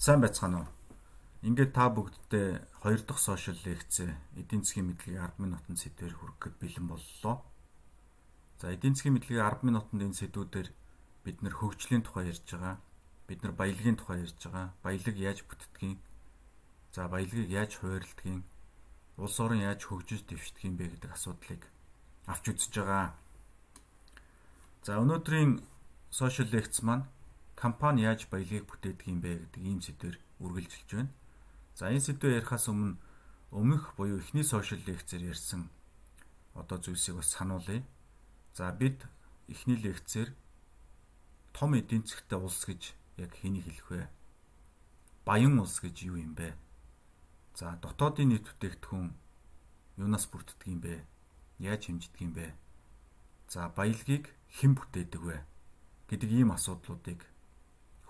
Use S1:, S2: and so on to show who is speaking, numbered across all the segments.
S1: Сайн байцгаана уу? Ингээд та бүгдтэй хоёр дахь сошиал лекцээ эдийн засгийн мэдлэгийг 10 минутанд сэдвээр хүрэхэд бэлэн боллоо. За эдийн засгийн мэдлэгийг 10 минутанд энэ сэдвүүдээр бид нэр хөгжлийн тухай ярьж байгаа. Бид нар баялагын тухай ярьж байгаа. Баялаг яаж бүтдгийг, за баялагыг яаж хуваарлдгийг, улс орон яаж хөгжиж дэвшдэг юм бэ гэдэг асуудлыг авч үзэж байгаа. За өнөөдрийн сошиал лекц маань компани яаж баялагийг бүтээдэг юм бэ гэдэг ийм сэдвээр үргэлжилж байна. За энэ сэдвээр ярихаас өмнө өмнөх буюу эхний сошиал лекцээр ярьсан одоо зүйлсийг бас сануулъя. За бид эхний лекцээр том эдийн засгтай улс гэж яг хэнийг хэлэх вэ? Баян улс гэж юу юм бэ? За дотоодын нийт бүтээгдэхүүн юунаас бүрддэг юм бэ? Яаж хэмждэг юм бэ? За баялагийг хэн бүтээдэг вэ? гэдэг ийм асуудлуудыг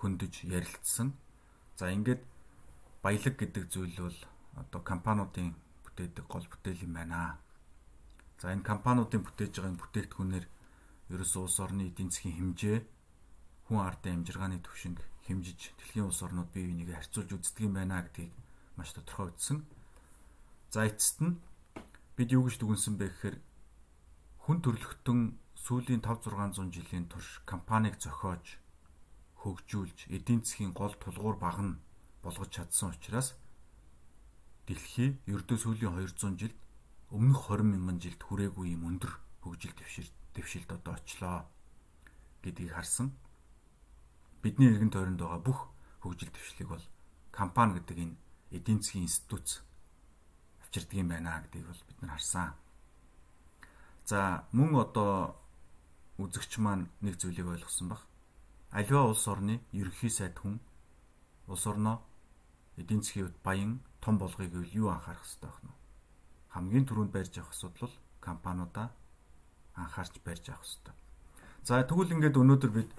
S1: хөндөж ярилцсан. За ингээд баялаг гэдэг зүйл бол одоо компаниудын бүтээдэг гол бүтээл юм байна. За энэ компаниудын бүтээж байгаа бүтээгдэхүүнээр ерөөсөө улс орны эдийн засгийн хэмжээ хүн ардын амжиргааны түвшинг хэмжиж дэлхийн улс орнууд бие бинийгээ харьцуулж үздэг юм байна гэдгийг маш тодорхой ütсэн. За эцэст нь бид юу гэж дүгнсэн бэ гэхээр хүн төрөлхтөн сүүлийн 5 600 жилийн турш компанийг зохиож хөгжүүлж эдийн засгийн гол тулгуур багна болгож чадсан учраас дэлхий ердөө сүүлийн 200 жилд өмнөх 20 мянган жилд хүрээгүй юм өндөр хөгжил дэвшилт одоо очлоо гэдгийг харсан. Бидний эргэн тойронд байгаа бүх хөгжил дэвшлиг бол компани гэдэг энэ эдийн засгийн институт авчирдаг юм байна гэдгийг бол бид нар харсан. За мөн одоо үзэгч маань нэг зүйлийг ойлгосон баг аливаа улс орны ерөнхий сайд хүн улс орноо эдийн засгийн хувьд баян том болгоёг гэвэл юу анхаарах хэрэгтэй байна вэ? Хамгийн түрүүнд барьж авах асуудал бол компаниудаа анхаарч барьж авах хэрэгтэй. За тэгвэл ингээд өнөөдөр бид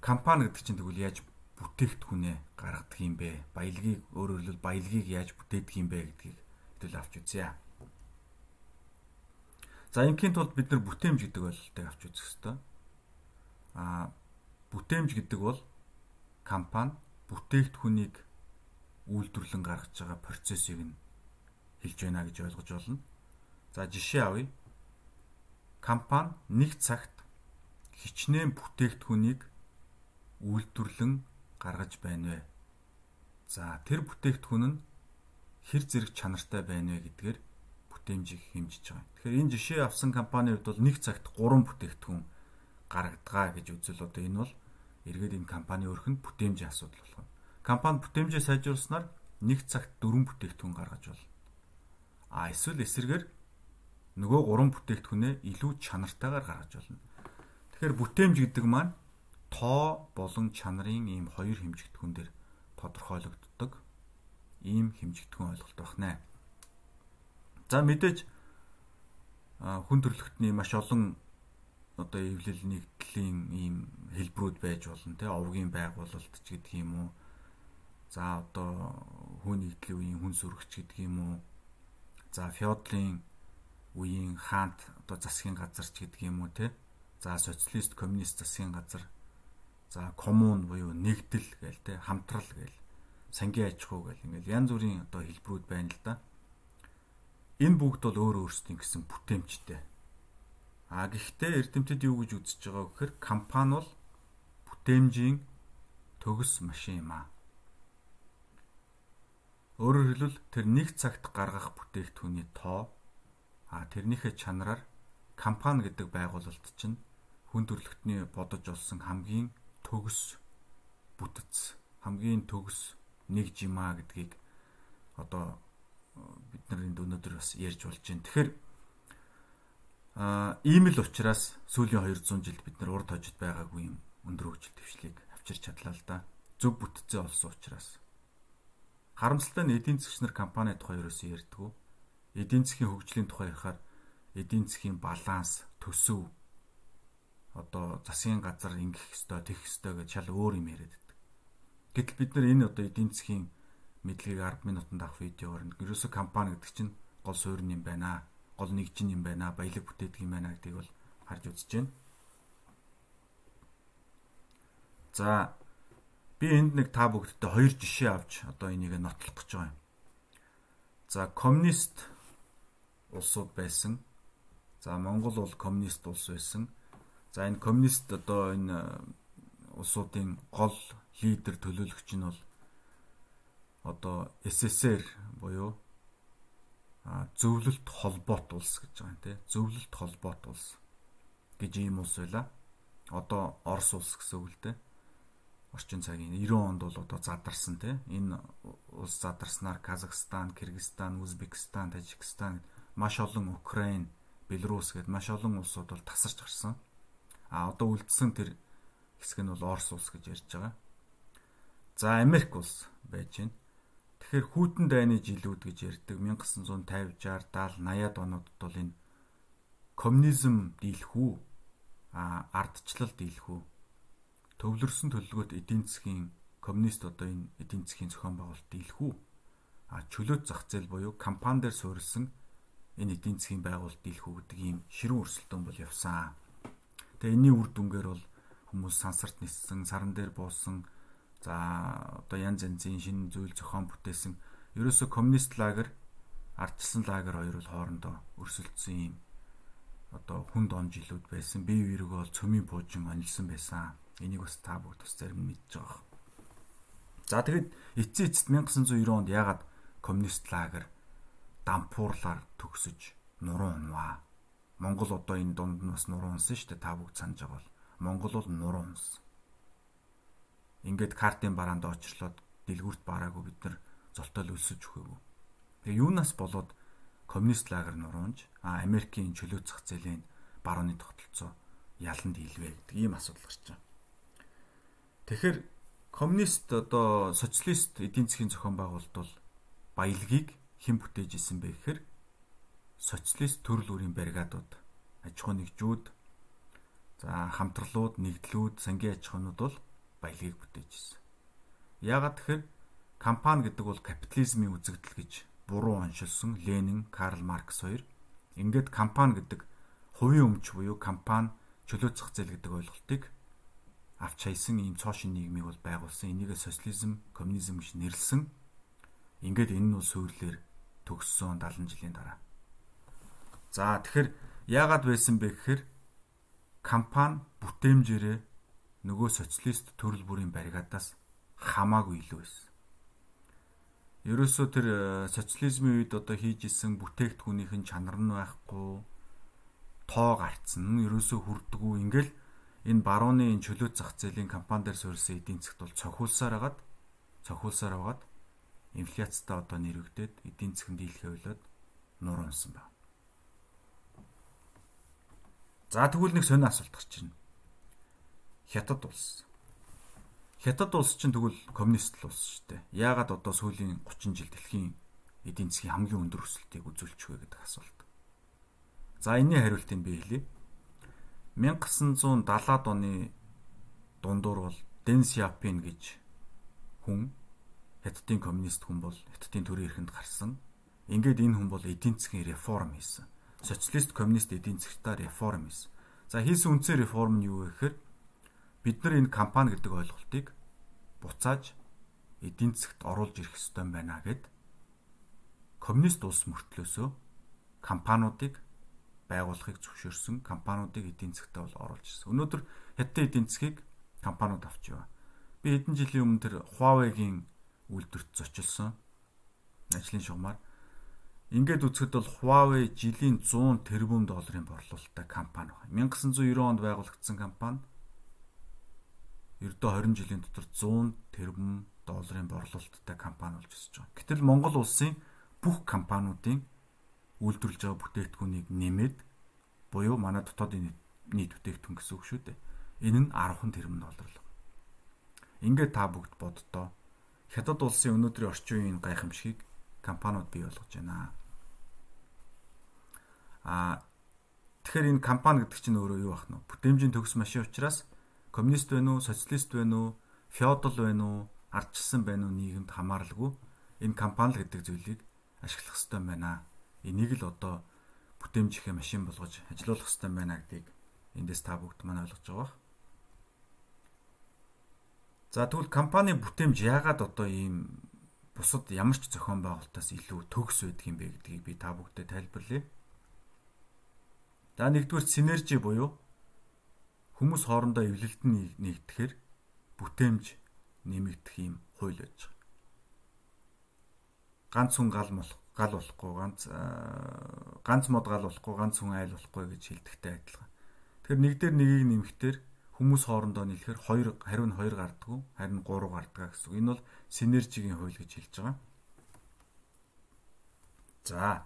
S1: компани гэдэг чинь тэгвэл яаж бүтээгдэхүүнээ гаргадаг юм бэ? Баялагийг өөрөөр хэлбэл баялагийг яаж бүтээдэг юм бэ гэдгийг хэвэл авч үзье. За ингийн тулд бид нар бүтээмж гэдэг ойлголтыг авч үзэх хэрэгтэй. Аа Бүтээмж гэдэг бол компани бүтээгдэхүүнийг үйлдвэрлэн гаргаж байгаа процессыг нь хэлж байна гэж ойлгож байна. За жишээ авъя. Компани нэг цагт хичнээн бүтээгдэхүүнийг үйлдвэрлэн гаргаж байна вэ? За тэр бүтээгдэхүүн нь хэр зэрэг чанартай байна вэ гэдгээр бүтээмжийг хэмжиж байгаа. Тэгэхээр энэ жишээ авсан компанийн хувьд бол нэг цагт 3 бүтээгдэхүүн гаргадгаа гэж үзэл одоо энэ бол эргээд энэ компани өөрх нь бүтээмжийн асуудал болох нь. Компани бүтээмжээ сайжруулснаар нэг цагт дөрвөн бүтээгдэхүүн гаргаж болно. А эсвэл эсэргээр нөгөө гурван бүтээгдэхүүнээ илүү чанартайгаар гаргаж болно. Тэгэхээр бүтээмж гэдэг маань тоо болон чанарын ийм хоёр хэмжигдэхүүн дээр тодорхойлогддог ийм хэмжигдэхүүн ойлголт байна. За мэдээж хүн төрөлхтний маш олон одоо эвлэл нэгдлийн ийм хэлбэрүүд байж болно те. Овгийн байгуулалт ч гэдэг юм уу. За одоо хүн нэгдлийн үеийн хүн сүрэгч гэдэг юм уу. За феодлын үеийн хаант одоо засгийн газар ч гэдэг юм уу те. За социалист коммунист засгийн газар. За коммун буюу нэгдэл гээл те хамтрал гээл сангийн аж ахуй гээл ингээл янз бүрийн одоо хэлбэрүүд байна л да. Энэ бүгд бол өөр өөрсдийн гэсэн бүтээмжтэй А гэхдээ эрдэмтэд юу гэж үзэж байгаа вэ гэхээр компани бол бүтээмжийн төгс машин юм аа. Өөрөөр хэлбэл тэр нэг цагт гаргах бүтээгдэхүүний тоо а тэрнийхээ чанараар компани гэдэг байгуулалт чинь хүн төрөлхтний бодож олсон хамгийн төгс бүтэц хамгийн төгс нэг жимаа гэдгийг одоо бид нар энд өнөөдөр бас ярьж болж байна. Тэгэхээр Аа ийм л учраас сүүлийн 200 жилд бид нар урд хожид байгаагүй юм өндөр хөгжил төвшлийг авчирч чадлаа л да. Зөв бүтцээ олсон учраас. Харамсалтай нь эдийн засгч нар компани тухай ерөөсөө ярьдгүй. Эдийн засгийн хөгжлийн тухай ярихаар эдийн засгийн баланс, төсөв одоо засгийн газар ингэх ёстой, тэгэх ёстой гэж шал өөр юм яриад байдаг. Гэтэл бид нар энэ одоо эдийн засгийн мэдлэгийг 10 минутанд авах видеоор нь ерөөсөө компани гэдэг чинь гол суурин юм байна гол нэгжин юм байна баялаг бүтээдэг юм байна гэдгийг бол харж үзэж байна. За Би энд нэг та бүгдтэй хоёр жишээ авч одоо энийг нотлох гэж байгаа юм. За коммунист улсууд байсан. За Монгол бол коммунист улс байсан. За энэ коммунист одоо энэ улсуудын гол лидер төлөөлөгч нь бол одоо СССР буюу зөвлөлт холбоот улс гэж байгаа юм тий. Зөвлөлт холбоот улс гэж ийм улс байла. Одоо Орос улс гэсэн үг л дээ орчин цагийн 90 онд бол одоо задарсан тий энэ улс задарснаар Казахстан, Кыргызстан, Узбекистан, Тажикстан маш олон Украин, Беларусь гэд маш олон улсууд бол тасарч гарсан. А одоо үлдсэн тэр хэсэг нь бол Орос улс гэж ярьж байгаа. За Америк улс байж байна. Тэгэхээр хүйтэн дайны жилүүд гэж ярьдаг 1950, 60, 70, 80-ад онуудад бол энэ коммунизм дийлхүү а ардчлал дийлхүү төвлөрсөн төлөвлөгөөт эдийн засгийн коммунист одоо энэ эдийн засгийн зохион байгуулалт дийлхүү а чөлөөт зах зээл буюу компани дээр суурилсан энэ эдийн засгийн байгуулалт дийлхүү гэдэг ийм ширүүн өрсөлдөөн бол явсан. Тэгээ энэний үр дүнгээр бол хүмүүс сансарт ниссэн, саран дээр буусан за одоо янз янзын шинэ зүйл зохион бүтээсэн ерөөсө коммунист лагер ардчилсан лагер хоёр бол хоорондоо өрсөлдсөн юм одоо хүнд он жилүүд байсан. Бие биеэрээ бол цөмийн буужин онилсан байсан. Энийг бас та бүгд бас зарим нь мэдж байгаа. За тэгэд эцсийн эцэст 1990 онд яагаад коммунист лагер дампуурлаар төгсөж нуруу унваа. Монгол одоо энэ дунд нь бас нуруу унсан шүү дээ. Та бүгд санаж байгаа бол Монгол бол нуруу унсан. Ингээд картын бараанд очрлоод дэлгүүрт бараагүй бид нар золтол өлсөж өгөөгүй. Тэгээ юунаас болоод коммунист лагер нуруунж а Америкийн чөлөө зах зээлийн барууны тогтолцоо яланд илвэ гэдэг ийм асуудал гарч байна. Тэгэхээр коммунист одоо социалист эдийн засгийн зохион байгуулалт бол баялагийг хэн бүтээж исэн бэ гэхээр социалист төрөл бүрийн бригадууд аж ахуй нэгжүүд за хамтрлууд нэгдлүүд сангийн аж ахуйнууд бол баялагийг бүтээж исэн. Яагаад тэгэхээр компани гэдэг бол капитализмын үзэгдэл гэж буруу оншилсон Ленин, Карл Маркс хоёр ингээд компани гэдэг хувийн өмч буюу компани чөлөө зах зээл гэдэг ойлголтыг авч хайсан ийм цоошин нийгмийг бол байгуулсан. Энийг социализм, коммунизм гэж нэрлсэн. Ингээд энэ нь бол сүйрлэр төгссөн 70 жилийн дараа. За тэгэхээр яагаад байсан бэ гэхээр компани бүтээмжээрээ нөгөө социалист төрөл бүрийн баригадаас хамаагүй илүү байсан. Ерөөсөө тэр э, социализмын үед одоо хийж исэн бүтээгдэхүүнийх нь чанар нь байхгүй тоо гарцсан. Ерөөсөө хүрдэггүй. Ингээл энэ барууны энэ чөлөөт зах зээлийн компани дээр суурилсан эдийн засгт бол цохиулсаар хагаад цохиулсаар хагаад инфляцтай одоо нэрвэгдээд эдийн засгийн дийлхэ ойлоод нур унсан байна. За тэгвэл нэг сонио асуулт гарч байна. Хятад улс. Хятад улс чинь тэгвэл коммунист улс шүү дээ. Яагаад одоо сүүлийн 30 жил дэлхийн эдийн засгийн хамгийн өндөр өсөлтийг үзүүлж вэ гэдэг асуулт. За энэний хариултыг би хэлье. 1970-ад оны дундуур бол Дэн Сяопин гэж хүн Хятадын коммунист хүн бол Хятадын төрийн эрхэнд гарсан. Ингээд энэ хүн бол эдийн засгийн реформ хийсэн. Социалист коммунист эдийн засгтаа реформ хийсэн. За хийсэн үндсэн реформ нь юу вэ гэхээр бид нар энэ компани гэдэг ойлголтыг буцааж эдийн засгт оруулж ирэх ёстой байна гэд коммунист улс мөртлөөсөө компаниудыг байгуулахыг зөвшөөрсөн компаниудыг эдийн засгтаа бол оруулж ирсэн. Өнөөдөр хятадын эдийн засгийг компаниуд авч яваа. Би хэдэн жилийн өмнө тэр Huawei-гийн үйлдвэрт зочилсон. Ажлын шугамар. Ингээд үзэхэд бол Huawei жилийн 100 тэрбум долларын борлуулалттай компани байна. 1990 онд байгуулагдсан компани ердөө 20 жилийн дотор 100 тэрбум долларын борлуулалттай компани болж өсөж байгаа. Гэтэл Монгол улсын бүх компаниудын үйлдвэрлэж байгаа бүтээгдэхүүнийг нэмээд буюу манай дотоодын нийт бүтээгдэхүүн гэсэн үг шүү дээ. Энэ нь 10 тэрбум доллар л. Ингээд та бүгд боддоо Хятад улсын өнөөдрийн орчин үеийн гайхамшигыг компаниуд бий болгож байна. А тэгэхээр энэ компани гэдэг чинь өөрөө юу бахна вэ? Бүтээмжийн төгс машин учраас коммунист байна уу, социалист байна уу, феодал байна уу, ардчилсан байна уу нийгэмд хамааралгүй энэ компани л гэдэг зүйлийг ашиглах хэрэгтэй байна энийг л одоо бүтээмжийнхээ машин болгож ажилуулах хэрэгтэй байна гэдгийг эндээс та бүгд маань ойлгож байгаа. За тэгвэл компани бүтээмж яагаад одоо ийм бусад ямар ч зохион байгуулалтаас илүү төгс байдаг юм бэ гэдгийг би та бүгдэд тайлбарлая. За нэгдүгээр синержи буюу хүмүүс хоорондоо эвлэлт нь нэгдэхээр бүтээмж нэмэгдэх юм хууль байж байгаа. Ганц хүн гал болох гал болохгүй ганц ганц мод гал болохгүй ганц хүн айл болохгүй гэж хэлдэгтэй адилхан. Тэгэхээр нэг дээр нэгийг нэмэхдээ хүмүүс хоорондоо нийлэхээр 2 хариу нь 2 гардггүй харин 3 гардгаа гэсэн. Энэ бол синержигийн хууль гэж хэлж байгаа. За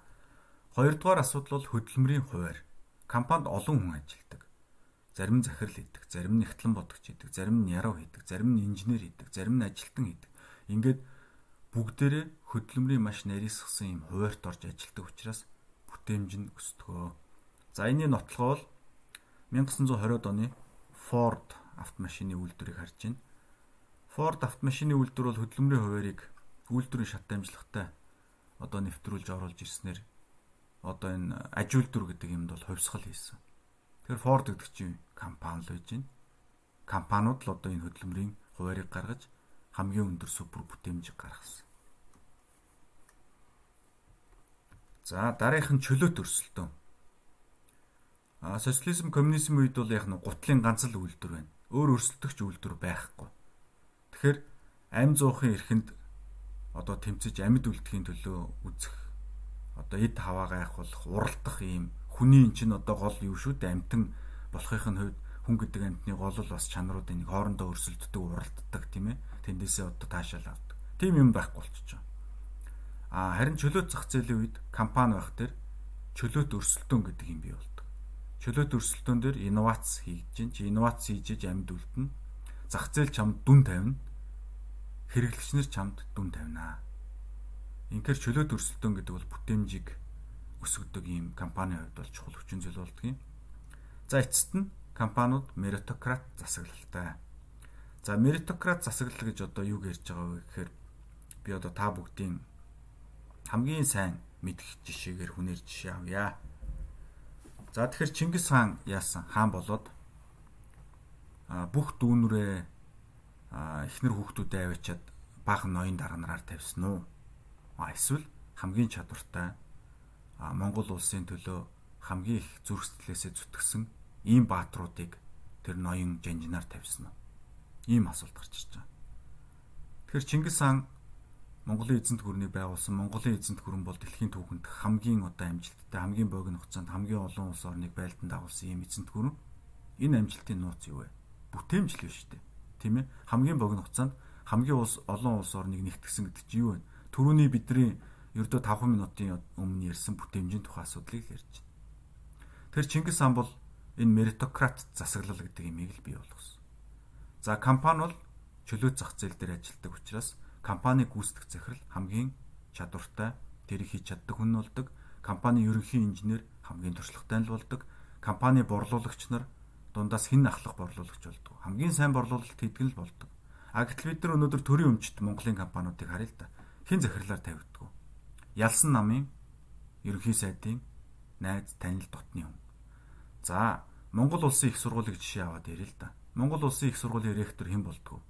S1: хоёрдугаар асуудал бол хөдөлмөрийн хуваар. Компанид олон хүн ажилладаг. Зарим нь захирал хийдэг, зарим нь ихтлэн бодогч хийдэг, зарим нь яруу хийдэг, зарим нь инженер хийдэг, зарим нь ажилтан хийдэг. Ингээд бүгдээрээ хөдөлмөрийн маш нарийсгсан юм хуваарьт орж ажилладаг учраас бүтээмж нь өсдгөө. За энэний нотлогоо бол 1920-од оны Ford автомашины үйлдвэрийг харж байна. Ford автомашины үйлдвэр бол хөдөлмөрийн хуваарийг үйлдвэрийн шат дамжлагтай одоо нэвтрүүлж оруулж ирснээр одоо энэ аж үйлдвэр гэдэг юмд бол хувьсгал хийсэн. Тэгэхээр Ford гэдэг чинь компани л байж байна. Компаниуд л одоо энэ хөдөлмөрийн хуваарийг гаргаж хамгийн өндөр супер бүтээмжийг гаргасан. За дараагийнх нь чөлөөт өрсөлдөөн. А социализм коммунизм үед бол яг нь гутлын ганц л үйлдвэр байна. Өөр өрсөлдөгч үйлдвэр байхгүй. Тэгэхээр амь зуухын эрхэнд одоо тэмцэж амьд үлдэхийн төлөө үзэх одоо эд хаваа гайхуулах уралдах ийм хүний эн чинь одоо гол юу шүү дээ амтан болохын хувьд хүн гэдэг амтны гол л бас чанаруудын нэг хоорондоо өрсөлддөг уралддаг тийм ээ тэндээсээ одоо таашаал авдаг. Тийм юм байхгүй болчихж байгаа. А харин чөлөөт зах зээлийн үед компани байх дээр чөлөөт өрсөлдөөн гэдэг юм бий бол чөлөөт өрсөлдөөн дээр инновац хийж чинь чи инновац хийж амьд үлдэнэ. Зах зээл чамд дүн тавина. Хэрэглэгч нар чамд дүн тавина. Инхээр чөлөөт өрсөлдөөн гэдэг бол бүтээмжийг өсгөдөг ийм компанийн хувьд бол чухал хүчин зүйл болдго юм. За эцэст нь компаниуд меритократ засаглалтай. За меритократ засаглал гэж одоо юу ярьж байгаа вэ гэхээр би одоо та бүгдийн хамгийн сайн мэдэх жишээгээр хүнээр жишээ авъя. За тэгэхээр Чингис хаан яасан? Хаан болоод бүх дүүнрээ эхнэр хүүхдүүдэд аваачаад баахан ноён дараа нараар тавьсан уу? А эсвэл хамгийн чадвартай Монгол улсын төлөө хамгийн их зүрх сэтгэлээсээ зүтгэсэн ийм баатруудыг тэр ноён жанжинаар тавьсан уу? Ийм асуулт гарч ирж байгаа. Тэгэхээр Чингис хаан Монголын эзэнт гүрнийг байгуулсан Монголын эзэнт гүрэн бол дэлхийн түүхэнд хамгийн одоо амжилттай хамгийн богино хугацаанд хамгийн олон улс орныг байлдан дагуулсан ийм эзэнт гүрэн. Энэ амжилтын нууц юу вэ? Бүтээмжлэл биш үү? Тийм ээ. Хамгийн богино хугацаанд хамгийн улс олон улс орныг нэгтгэсэн гэдэг чинь юу вэ? Төрөний бидний ердөө 5 минутын өмнө ярьсан бүтээмжийн тухай асуудлыг ярьж байна. Тэр Чингис хаан бол энэ меритократ засаглал гэдэг имийг л бий болгосон. За компани бол чөлөөт зах зээл дээр ажилладаг учраас компани гүйцэтгэх захирал хамгийн чадвартай тэрийг хийж чаддаг хүн болдог. Компани ерөнхий инженер хамгийн туршлагатай нь болдог. Компани борлуулагч нар дундаас хэн ахлах борлуулагч болдог. Хамгийн сайн борлуулалт хийдэг нь л болдог. А гэтэл бид нар өнөөдөр төрийн өмчт Монголын компаниудыг харъя л да. Хэн захирлаар тавигддаг вэ? Ялсан намын ерөнхий сайдын найз танил дотны хүн. За, Монгол улсын их сургуулийг жишээ аваад ярил л да. Монгол улсын их сургуулийн ректор хэн болдгоо?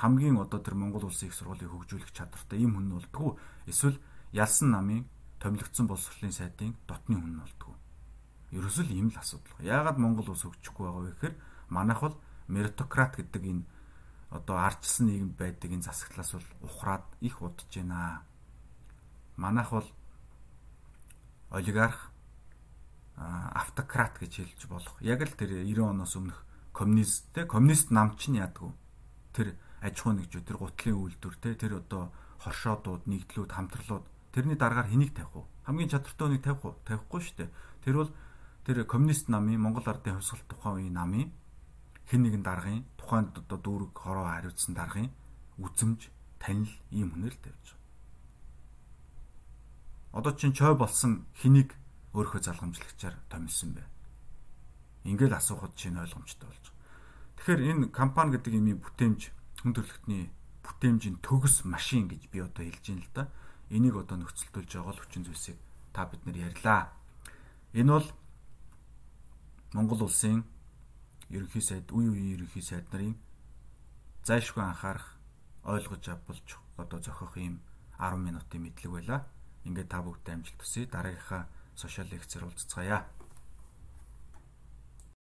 S1: хамгийн одоо тэр Монгол улсын их сургуулийг хөгжүүлэх чадвартай ийм хүн болдгоо эсвэл ялсан намын томилогдсон боловсролын сайдын дотны хүн болдгоо. Ерөөсөл ийм л асуудал. Яагаад Монгол улс хөгжихгүй байгаа вэ гэхээр манайх бол меритократ гэдэг энэ одоо арчсан нийгэм байдаг энэ засаглалаас бол ухраад их удаж байна. Манайх бол олигарх автократ гэж хэлж болох. Яг л тэр 90 оноос өмнөх коммунист те коммунист нам чинь яадаг вэ? Тэр аж ахуй нэгжүүд тэр гутлын үйлдвэр те тэр одоо хоршоодууд нэгдлүүд хамтрлууд тэрний дараагаар хэнийг тавих вэ? Хамгийн чадвартай хүнийг тавих уу? Тавихгүй шүү дээ. Тэр бол тэр коммунист намын Монгол ардын хувьсгалт тухайн үеийн намын хэн нэгэн даргын тухайд одоо дүүрэг хороо хариуцсан даргын үзэмж танил ийм хүнээр л тавьж. Одоо чин чой болсон хэнийг өөрийнхөө залгамжлагчаар томилсон бэ? Ингээл асуухад чинь ойлгомжтой болж байгаа. Тэгэхээр энэ компани гэдэг имийн бүтээмж хүн төрөлхтний бүтээмжийн төгс машин гэж би одоо хэлж байна л да. Энийг одоо нөхцөлдүүлж байгаа л хүчин зүйлсийг та бид нар ярьлаа. Энэ бол Монгол улсын ерөнхий сайд, үе үеийн ерөнхий сайд нарын зайлшгүй анхаарах, ойлгож авбалж одоо зохих юм 10 минутын мэдлэг байла. Ингээд та бүгдээ амжилт хүсье. Дараагийнхаа сошиал лекцээр уулзцаая.